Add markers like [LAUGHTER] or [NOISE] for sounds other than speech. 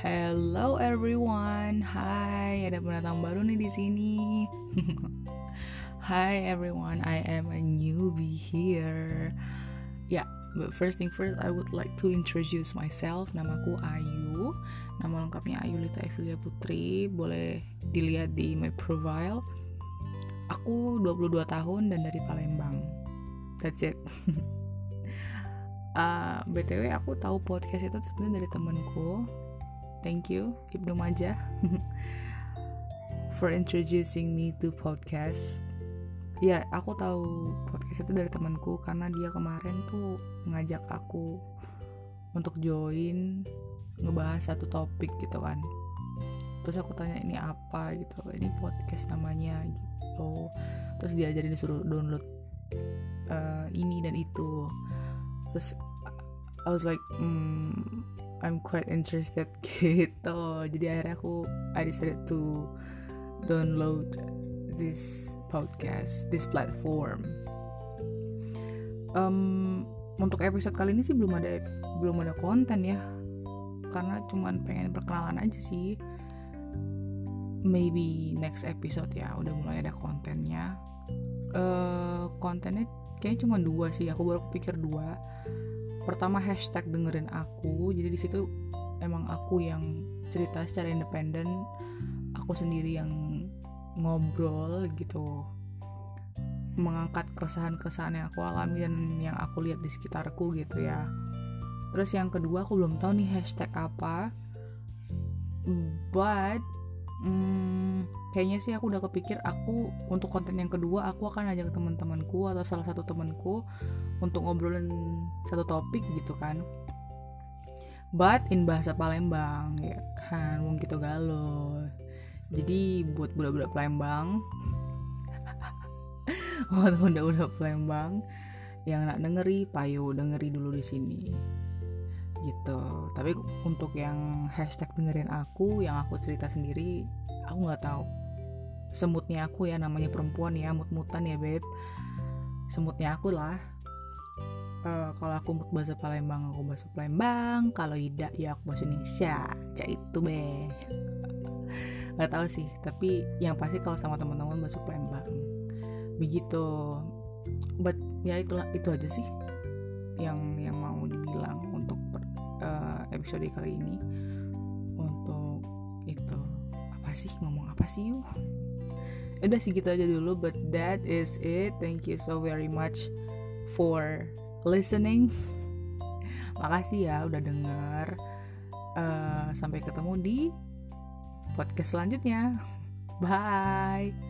Hello everyone, hai ada pendatang baru nih di sini. [LAUGHS] Hi everyone, I am a newbie here. Ya, yeah, but first thing first, I would like to introduce myself. Namaku Ayu. Nama lengkapnya Ayu Lita Evilia Putri. Boleh dilihat di my profile. Aku 22 tahun dan dari Palembang. That's it. [LAUGHS] uh, btw aku tahu podcast itu sebenarnya dari temanku. Thank you. Ibnu Majah [LAUGHS] for introducing me to podcast. Ya aku tahu podcast itu dari temanku karena dia kemarin tuh ngajak aku untuk join ngebahas satu topik gitu kan. Terus aku tanya ini apa? gitu. Ini podcast namanya gitu. Terus diajarin disuruh download uh, ini dan itu. Terus I was like mm, I'm quite interested [LAUGHS] gitu jadi akhirnya aku I decided to download this podcast, this platform. Um, untuk episode kali ini sih belum ada belum ada konten ya, karena cuman pengen perkenalan aja sih. Maybe next episode ya udah mulai ada kontennya. Uh, kontennya kayaknya cuma dua sih, aku baru pikir dua. Pertama hashtag dengerin aku, jadi di situ emang aku yang cerita secara independen, aku sendiri yang ngobrol gitu. Mengangkat keresahan-keresahan yang aku alami dan yang aku lihat di sekitarku gitu ya. Terus yang kedua aku belum tahu nih hashtag apa. But hmm, kayaknya sih aku udah kepikir aku untuk konten yang kedua aku akan ajak teman-temanku atau salah satu temanku untuk ngobrolin satu topik gitu kan. But in bahasa Palembang ya kan mungkin gitu galau. Jadi buat budak-budak Palembang [LAUGHS] buat budak-budak Palembang yang nak dengeri payo dengeri dulu di sini gitu. Tapi untuk yang hashtag dengerin aku yang aku cerita sendiri aku nggak tahu. Semutnya aku ya namanya perempuan ya mut-mutan ya beb semutnya aku lah. Uh, kalau aku mut bahasa Palembang aku bahasa Palembang. Kalau tidak ya aku bahasa Indonesia. Cak itu be. Nggak tahu sih tapi yang pasti kalau sama teman-teman masuk Palembang. Begitu. But ya itulah itu aja sih yang yang mau dibilang episode kali ini untuk itu apa sih? Ngomong apa sih yuk? Udah sih gitu aja dulu but that is it. Thank you so very much for listening. Makasih ya udah denger. Uh, sampai ketemu di podcast selanjutnya. Bye.